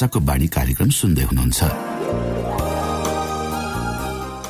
आशाको बाणी कार्यक्रम सुन्दै हुनुहुन्छ।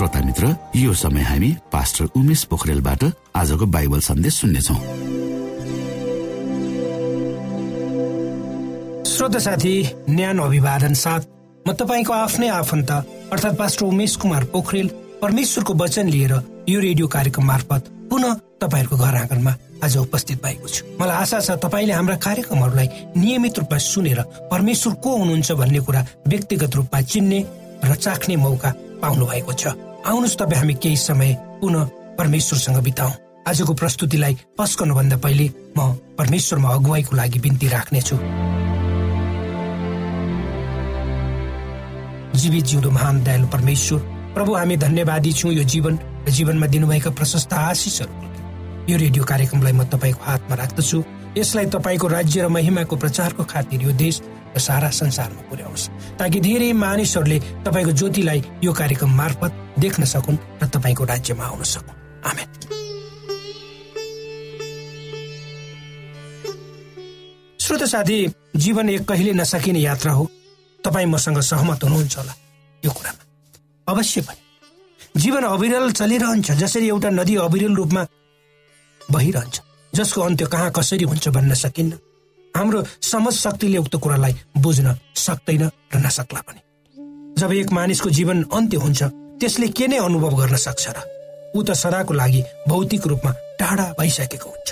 श्रोता मित्र यो समय हामी पास्टर उमेश पोखरेलबाट आजको बाइबल सन्देश सुन्नेछौ। श्रोता साथी न्यानो अभिवादन साथ म तपाईँको आफ्नै आफन्त अर्थात् पास्टर उमेश कुमार पोखरेल परमेश्वरको वचन लिएर यो रेडियो कार्यक्रम मार्फत पुनः तपाईँहरूको घर आँगनमा आज उपस्थित भएको छु। मलाई आशा छ तपाईँले हाम्रा कार्यक्रमहरूलाई नियमित रूपमा सुनेर परमेश्वर को हुनुहुन्छ भन्ने कुरा व्यक्तिगत रूपमा चिन्ने र चाख्ने मौका पाउनु भएको छ। आउनुहोस् तपाईँ हामी केही समय पुनः परमेश्वरसँग बिताउ। आजको प्रस्तुतिलाई पस्कनुभन्दा पहिले म परमेश्वरमा अगुवाईको लागि बिन्ती राख्नेछु। जीवित जिउँदो महान दयालु परमेश्वर प्रभु हामी धन्यवादी छौँ यो जीवन र जीवनमा दिनुभएका प्रशस्त आशिषहरू। यो रेडियो कार्यक्रमलाई म तपाईँको हातमा राख्दछु। यसलाई तपाईँको राज्य र महिमाको प्रचारको खातिर यो देश सारा संसारमा पुर्याउनुहोस् ताकि धेरै मानिसहरूले तपाईँको ज्योतिलाई यो कार्यक्रम मार्फत देख्न सकुन् र तपाईँको राज्यमा आउन सकुन्। आमेन। श्रोत साथी जीवन एक कहिले नसकिने यात्रा हो। तपाईँ मसँग सहमत हुनुहुन्छ होला यो कुरामा। अवश्य पनि। जीवन अविरल चलिरहन्छ जसरी एउटा नदी अविरल रूपमा बहिरहन्छ जसको अन्त्य कहाँ कसरी हुन्छ भन्न सकिन्न। हाम्रो समझ शक्तिले उक्त कुरालाई बुझ्न सक्दैन र नसक्ला पनि। जब एक मानिसको जीवन अन्त्य हुन्छ त्यसले के नै अनुभव गर्न सक्छ र ऊ त सदाको लागि भौतिक रूपमा टाढा भइसकेको हुन्छ।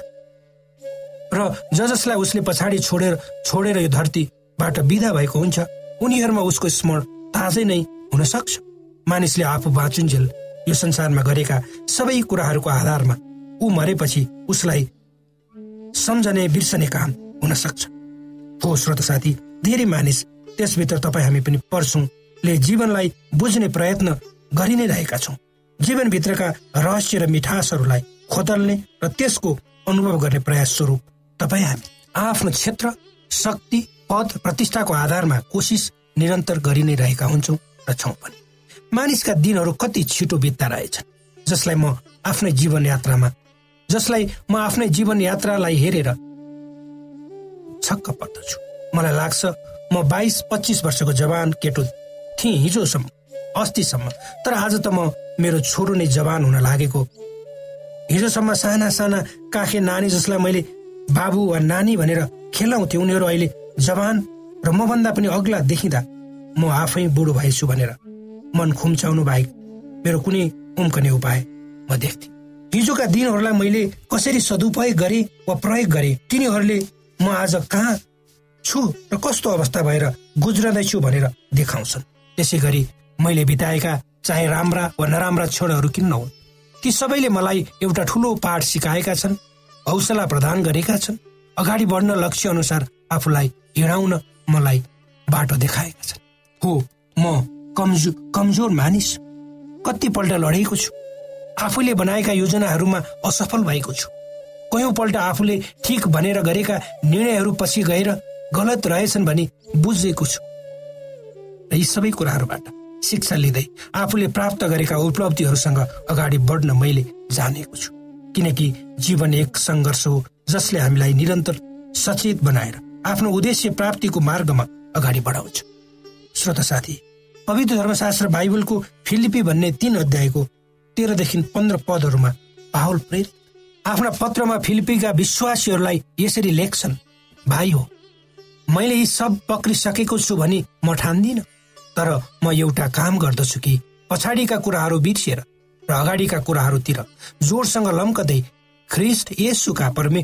र ज जसलाई उसले पछाडि छोडेर छोडेर यो धरतीबाट विदा भएको हुन्छ उनीहरूमा उसको स्मरण ताजै नै हुन सक्छ। मानिसले आफू बाँचुन्जेल यो संसारमा गरेका सबै कुराहरूको आधारमा ऊ मरेपछि उसलाई सम्झने बिर्सने काम हुन सक्छ। हो श्रोत साथी धेरै मानिस त्यसभित्र तपाईँ हामी पनि ले जीवनलाई बुझ्ने प्रयत्न गरि नै रहेका छौँ। जीवनभित्रका रहस्य र मिठासहरूलाई खोतल्ने र त्यसको अनुभव गर्ने प्रयास स्वरूप तपाईँ हामी आफ्नो क्षेत्र शक्ति पद प्रतिष्ठाको आधारमा कोसिस निरन्तर गरि नै रहेका हुन्छौँ र छौँ पनि। मानिसका दिनहरू कति छिटो बित्दा रहेछन् जसलाई म आफ्नै जीवन यात्रामा जसलाई म आफ्नै जीवन यात्रालाई हेरेर छक्क पर्दछु मलाई लाग्छ म बाइस पच्चिस वर्षको जवान केटो थिएँ हिजोसम्म अस्तिसम्म। तर आज त म मेरो छोरो नै जवान हुन लागेको। हिजोसम्म साना साना काखे नानी जसलाई मैले बाबु वा नानी भनेर खेलाउँथेँ उनीहरू अहिले जवान र मभन्दा पनि अग्ला देखिँदा म आफै बुढो भएछु भनेर मन खुम्चाउनु बाहेक मेरो कुनै उम्कने उपाय म देख्थेँ। हिजोका दिनहरूलाई मैले कसरी सदुपयोग गरे वा प्रयोग गरे तिनीहरूले म आज कहाँ छु र कस्तो अवस्था भएर गुज्रदैछु भनेर देखाउँछन्। त्यसै गरी मैले बिताएका चाहे राम्रा वा नराम्रा क्षणहरू किन नहुन् ती सबैले मलाई एउटा ठुलो पाठ सिकाएका छन् हौसला प्रदान गरेका छन् अगाडि बढ्न लक्ष्य अनुसार आफूलाई हिँडाउन मलाई बाटो देखाएका छन्। हो म कमजोर कमजोर मानिस कतिपल्ट लडेको छु। आफूले बनाएका योजनाहरूमा असफल भएको छु। कयौँपल्ट आफूले ठिक भनेर गरेका निर्णयहरू पछि गएर गलत रहेछन् भनी बुझेको छु। र यी सबै कुराहरूबाट शिक्षा लिँदै आफूले प्राप्त गरेका उपलब्धिहरूसँग अगाडि बढ्न मैले जानेको छु। किनकि जीवन एक सङ्घर्ष हो जसले हामीलाई निरन्तर सचेत बनाएर आफ्नो उद्देश्य प्राप्तिको मार्गमा अगाडि बढाउँछ। श्रोत साथी पवित्र धर्मशास्त्र बाइबलको फिलिपी भन्ने तीन अध्यायको तेह्रदेखि पन्ध्र पदहरूमा पाहुल प्रेरित आफ्ना पत्रमा फिलिपीका विश्वासीहरूलाई यसरी लेख्छन् भाइ हो मैले यी सब पक्रिसकेको छु भनी म ठान्दिनँ तर म एउटा काम गर्दछु कि पछाडिका कुराहरू बिर्सिएर र अगाडिका कुराहरूतिर जोडसँग लम्कदै ख्रिस्ट येसुका परमे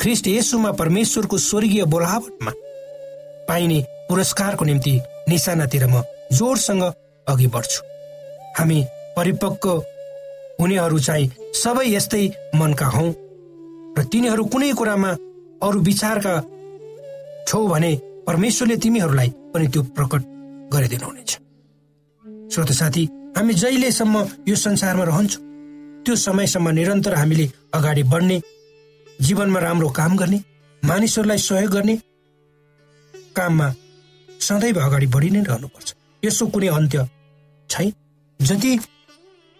ख्रिस्ट येसुमा परमेश्वरको स्वर्गीय बोलावटमा पाइने पुरस्कारको निम्ति निशानातिर म जोडसँग अघि बढ्छु। हामी परिपक्व हुनेहरू चाहिँ सबै यस्तै मनका हौ। र तिनीहरू कुनै कुरामा अरू विचारका छौ भने परमेश्वरले तिमीहरूलाई पनि त्यो प्रकट गरिदिनुहुनेछ। श्रोत साथी हामी जहिलेसम्म यो संसारमा रहन्छौँ त्यो समयसम्म निरन्तर हामीले अगाडि बढ्ने जीवनमा राम्रो काम गर्ने मानिसहरूलाई सहयोग गर्ने काममा सदैव अगाडि बढी नै रहनुपर्छ। यसो कुनै अन्त्य छैन। जति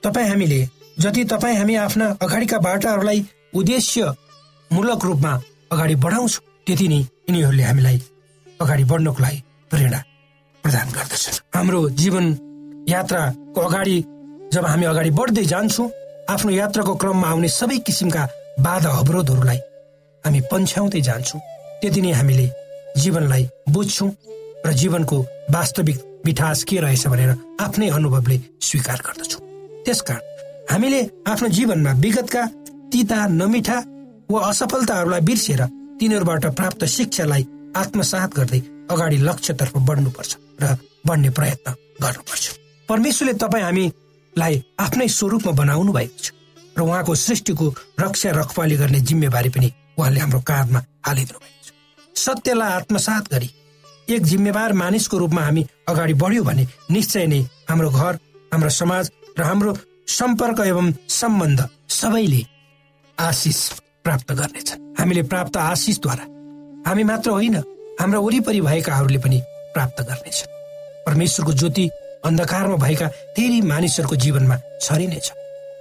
तपाईँ हामीले जति तपाईँ हामी आफ्ना अगाडिका बाटाहरूलाई उद्देश्य मूलक रूपमा अगाडि बढाउँछौँ त्यति नै यिनीहरूले हामीलाई अगाडि बढ्नको लागि प्रेरणा प्रदान गर्दछन्। हाम्रो जीवन यात्राको अगाडि जब हामी अगाडि बढ्दै जान्छौँ आफ्नो यात्राको क्रममा आउने सबै किसिमका बाधा अवरोधहरूलाई हामी पन्छ्याउँदै जान्छौँ। त्यति नै हामीले जीवनलाई बुझ्छौँ र जीवनको वास्तविक मिठास के रहेछ भनेर आफ्नै अनुभवले स्वीकार गर्दछौँ। त्यसकारण हामीले आफ्नो जीवनमा विगतका तिता नमिठा वा असफलताहरूलाई बिर्सेर तिनीहरूबाट प्राप्त शिक्षालाई आत्मसात गर्दै अगाडि लक्ष्यतर्फ बढ्नुपर्छ र बढ्ने प्रयत्न गर्नुपर्छ। परमेश्वरले तपाईँ हामीलाई आफ्नै स्वरूपमा बनाउनु भएको छ र उहाँको सृष्टिको रक्षा रखवाली गर्ने जिम्मेवारी पनि उहाँले हाम्रो काँधमा हालिदिनु भएको छ। सत्यलाई आत्मसात गरी एक जिम्मेवार मानिसको रूपमा हामी अगाडि बढ्यौँ भने निश्चय नै हाम्रो घर हाम्रो समाज र हाम्रो सम्पर्क एवं सम्बन्ध सबैले आशिष प्राप्त गर्नेछन् हामीले प्राप्त आशिषद्वारा हामी मात्र होइन हाम्रा वरिपरि भएकाहरूले पनि प्राप्त गर्नेछ। परमेश्वरको ज्योति अन्धकारमा भएका धेरै मानिसहरूको जीवनमा छरिनेछ।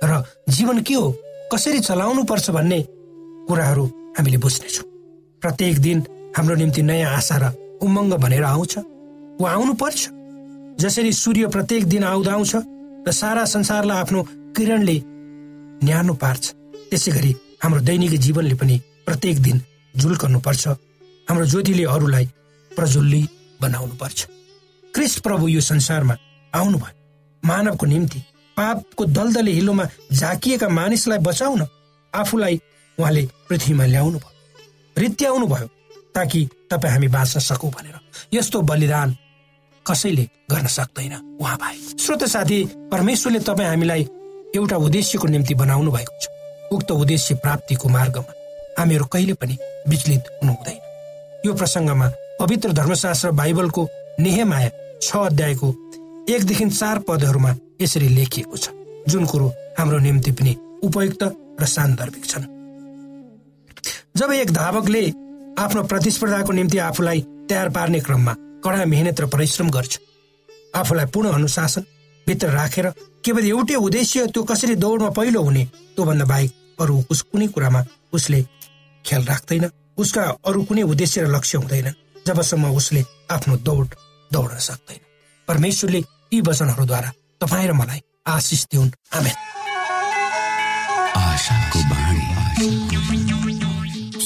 र जीवन के हो कसरी चलाउनु पर्छ भन्ने कुराहरू हामीले बुझ्नेछौँ। प्रत्येक दिन हाम्रो निम्ति नयाँ आशा र उमङ्ग भनेर आउँछ। वा आउनु पर्छ जसरी सूर्य प्रत्येक दिन आउँदा आउँछ र सारा संसारलाई आफ्नो किरणले न्यानो पार्छ। त्यसै गरी हाम्रो दैनिक जीवनले पनि प्रत्येक दिन झुल्कनु पर्छ हाम्रो ज्योतिले अरूलाई प्रज्वल्ली बनाउनु पर्छ क्रिस्ट प्रभु यो संसारमा आउनुभयो। मानवको निम्ति पापको दलदले हिलोमा झाकिएका मानिसलाई बचाउन आफूलाई उहाँले पृथ्वीमा ल्याउनु भयो रित्याउनु भयो ताकि तपाईँ हामी बाँच्न सकौँ भनेर। यस्तो बलिदान कसैले गर्न सक्दैन। उहाँ भाइ श्रोत साथी परमेश्वरले तपाईँ हामीलाई एउटा उद्देश्यको निम्ति बनाउनु भएको छ। उक्त उद्देश्य प्राप्तिको मार्गमा हामीहरू कहिले पनि विचलित हुनु हुँदैन यो प्रसङ्गमा पवित्र धर्मशास्त्र बाइबलको नेहेमाया छ अध्यायको एकदेखि चार पदहरूमा यसरी लेखिएको छ। जुन कुरो हाम्रो निम्ति पनि उपयुक्त र सान्दर्भिक छन्। जब एक धावकले आफ्नो प्रतिस्पर्धाको निम्ति आफूलाई तयार पार्ने क्रममा कडा मेहनत र परिश्रम गर्छ। आफूलाई पूर्ण अनुशासन भित्र राखेर केवल एउटै उद्देश्य त्यो कसरी दौडमा पहिलो हुने त्योभन्दा बाहेक अरू उस कुनै कुरामा उसले ख्याल राख्दैन। उसका अरू कुनै उद्देश्य र लक्ष्य हुँदैन जबसम्म उसले आफ्नो दौड दौड्न सक्दैन। परमेश्वरले यी वचनहरूद्वारा तपाईँ र मलाई आशिष दिउन्। आमेन।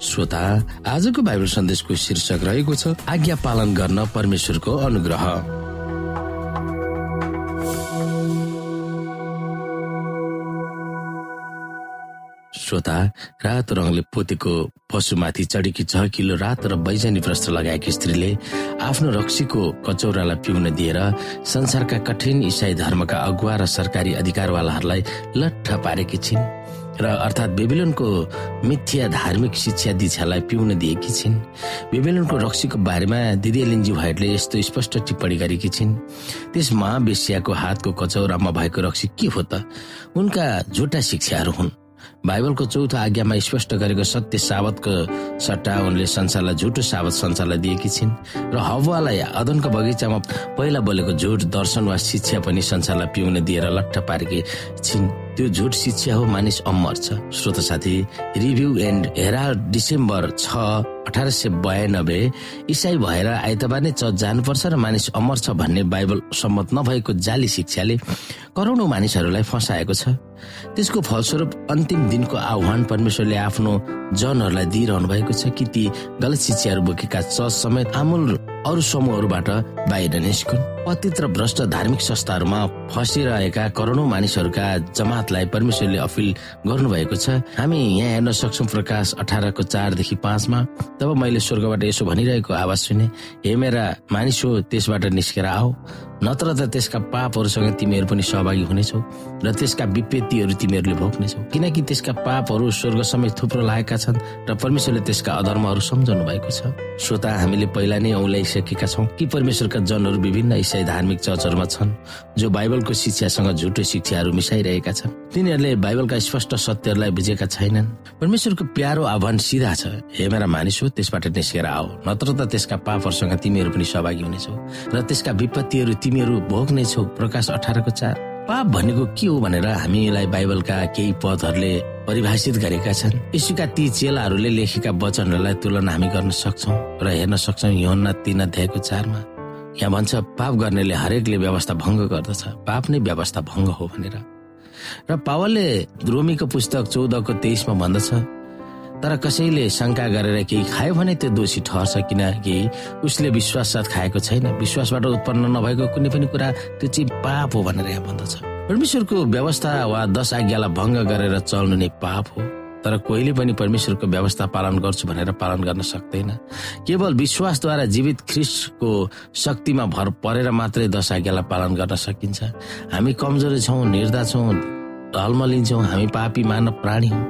श्रोता आजको बाइबल सन्देशको शीर्षक रहेको छ आज्ञा पालन गर्न परमेश्वरको अनुग्रह। श्रोता रातो रङले पोतेको पशुमाथि चढेकी छ किलो रातो र बैजनी वस्त्र लगाएकी स्त्रीले आफ्नो रक्सीको कचौरालाई पिउन दिएर संसारका कठिन इसाई धर्मका अगुवा र सरकारी अधिकारवालाहरूलाई लट्ठ पारेकी छिन्। र अर्थात् बेबिलोनको मिथ्या धार्मिक शिक्षा दीक्षालाई पिउन दिएकी छिन्। बेबिलोनको रक्सीको बारेमा दिदी लिन्जी भाइटले यस्तो स्पष्ट टिप्पणी गरेकी छिन्। त्यस महावेश्याको हातको कचौरामा भएको रक्सी के हो त? उनका झुटा शिक्षाहरू हुन्। बाइबलको चौथो आज्ञामा स्पष्ट गरेको सत्य साबतको सट्टा उनले संसारलाई झुटो साबत संसारलाई दिएकी छिन्। र हवालाई अदनको बगैँचामा पहिला बोलेको झुट दर्शन वा शिक्षा पनि संसारलाई पिउन दिएर लट्ठ पारेकी छिन्। त्यो झुट शिक्षा हो मानिस अमर छ। श्रोत साथी रिभ्यू एन्ड हेरा डिसेम्बर छ अठार सय बयानब्बे इसाई भएर आइतबार नै चर्च जानुपर्छ र मानिस अमर छ भन्ने बाइबल सम्मत नभएको जाली शिक्षाले करोडौँ मानिसहरूलाई फसाएको छ। त्यसको फलस्वरूप अन्तिम दिनको आह्वान परमेश्वरले आफ्नो जनहरूलाई दिइरहनु भएको छ कि ती गलत शिक्षाहरू बोकेका चर्च समेत आमूल अरू समूहहरूबाट बाहिर निस्कुन्। पतित र भ्रष्ट धार्मिक संस्थाहरूमा फसिरहेका करोडौँ मानिसहरूका जमातलाई परमेश्वरले अपिल गर्नुभएको छ। हामी यहाँ हेर्न सक्छौँ प्रकाश अठारको चारदेखि पाँचमा। तब मैले स्वर्गबाट यसो भनिरहेको आवाज सुने हे मेरा मानिस हो त्यसबाट निस्केर आऊ। नत्र त त्यसका पापहरूसँग तिमीहरू पनि सहभागी हुनेछौ र त्यसका विपेत्तिहरू तिमीहरूले भोग्नेछौ। किनकि त्यसका पापहरू स्वर्ग समेत थुप्रो लागेका छन् र परमेश्वरले त्यसका अधर्महरू सम्झाउनु भएको छ। श्रोता हामीले पहिला नै औल्याइसकेका छौँ कि परमेश्वरका जनहरू विभिन्न इसाई धार्मिक चर्चहरूमा छन् जो बाइबलको शिक्षासँग झुटो शिक्षाहरू मिसाइरहेका छन्। तिनीहरूले बाइबलका स्पष्ट सत्यहरूलाई बुझेका छैनन्। परमेश्वरको प्यारो आह्वान सिधा छ। हे मेरा मानिस हो त्यसबाट निस्केर आओ नत्र त त्यसका पापहरूसँग तिमीहरू पनि सहभागी हुनेछौ र त्यसका विपत्तिहरू तिमीहरू भोग्नेछौ प्रकाश अठारको चार। पाप भनेको के हो भनेर हामीलाई बाइबलका केही पदहरूले परिभाषित गरेका छन्। यीशुका ती चेलाहरूले लेखेका वचनहरूलाई तुलना हामी गर्न सक्छौँ र हेर्न सक्छौँ योन्ना तीन अध्यायको चारमा। यहाँ भन्छ पाप गर्नेले हरेकले व्यवस्था भङ्ग गर्दछ। पाप नै व्यवस्था भङ्ग हो भनेर। र पावलले रोमीको पुस्तक चौधको तेइसमा भन्दछ तर कसैले शङ्का गरेर केही खायो भने त्यो दोषी ठहर्छ किनकि उसले विश्वास साथ खाएको छैन। विश्वासबाट उत्पन्न नभएको कुनै पनि कुरा त्यो चाहिँ पाप हो भनेर यहाँ भन्दछ। परमेश्वरको व्यवस्था वा दश आज्ञालाई भङ्ग गरेर चल्नु नै पाप हो। तर कोहीले पनि परमेश्वरको व्यवस्था पालन गर्छु भनेर पालन गर्न सक्दैन। केवल विश्वासद्वारा जीवित ख्रिस्टको शक्तिमा भर परेर मात्रै दश आज्ञालाई पालन गर्न सकिन्छ। हामी कमजोरी छौँ निर्धा छौँ ढलमलिन्छौँ हामी पापी मानव प्राणी हौ।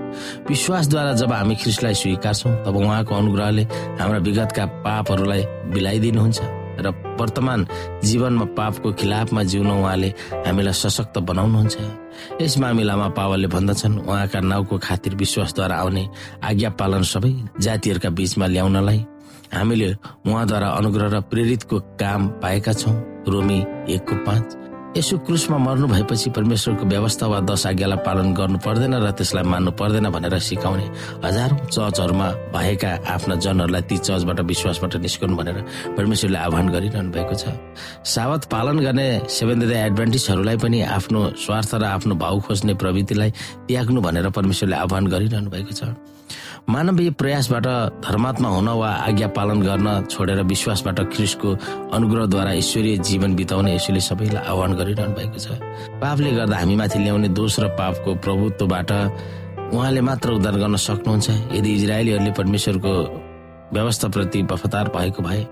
विश्वासद्वारा जब हामी ख्रिस्टलाई स्वीकार्छौँ तब उहाँको अनुग्रहले हाम्रा विगतका पापहरूलाई बिलाइदिनुहुन्छ र वर्तमान जीवनमा पापको खिलाफमा जिउन उहाँले हामीलाई सशक्त बनाउनुहुन्छ। यस मामिलामा पावलले भन्दछन् उहाँका नाउँको खातिर विश्वासद्वारा आउने आज्ञा पालन सबै जातिहरूका बीचमा ल्याउनलाई हामीले उहाँद्वारा अनुग्रह र प्रेरितको काम पाएका छौँ। रोमी एकको पाँच। यसो क्रुसमा मर्नु भएपछि परमेश्वरको व्यवस्था वा दश आज्ञालाई पालन गर्नु पर्दैन र त्यसलाई मान्नु पर्दैन भनेर सिकाउने हजारौं चर्चहरूमा भएका आफ्ना जनहरूलाई ती चर्चबाट विश्वासबाट निस्कनु भनेर परमेश्वरले आह्वान गरिरहनु भएको छ। सावत पालन गर्ने सेभेन डे पनि आफ्नो स्वार्थ र आफ्नो भाउ खोज्ने प्रवृत्तिलाई त्याग्नु भनेर परमेश्वरले आह्वान गरिरहनु भएको छ। मानवीय प्रयासबाट धर्मात्मा हुन वा आज्ञा पालन गर्न छोडेर विश्वासबाट ख्रिसको अनुग्रहद्वारा ईश्वरीय जीवन बिताउने यसोले सबैलाई आह्वान गरिरहनु भएको छ। पापले गर्दा हामीमाथि ल्याउने दोष र पापको प्रभुत्वबाट उहाँले मात्र उद्धार गर्न सक्नुहुन्छ। यदि इजरायलीहरूले परमेश्वरको व्यवस्थाप्रति वफादार भएको भए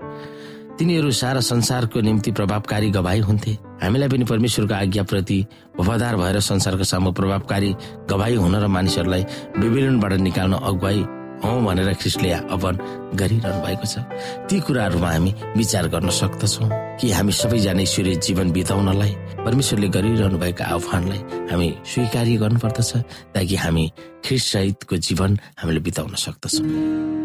तिनीहरू सारा संसारको निम्ति प्रभावकारी गवाई हुन्थे। हामीलाई पनि परमेश्वरको आज्ञाप्रति वफादार भएर संसारको सामु प्रभावकारी गवाई हुन र मानिसहरूलाई विभिन्नबाट निकाल्न अगुवाई हौ भनेर ख्रिस्टले आह्वान गरिरहनु भएको छ। ती कुराहरूमा हामी विचार गर्न सक्दछौँ कि हामी सबैजना ईश्वरीय जीवन बिताउनलाई परमेश्वरले गरिरहनु भएको आह्वानलाई हामी स्वीकार्य गर्नुपर्दछ ताकि हामी ख्रिस्ट सहितको जीवन हामीले बिताउन सक्दछौँ।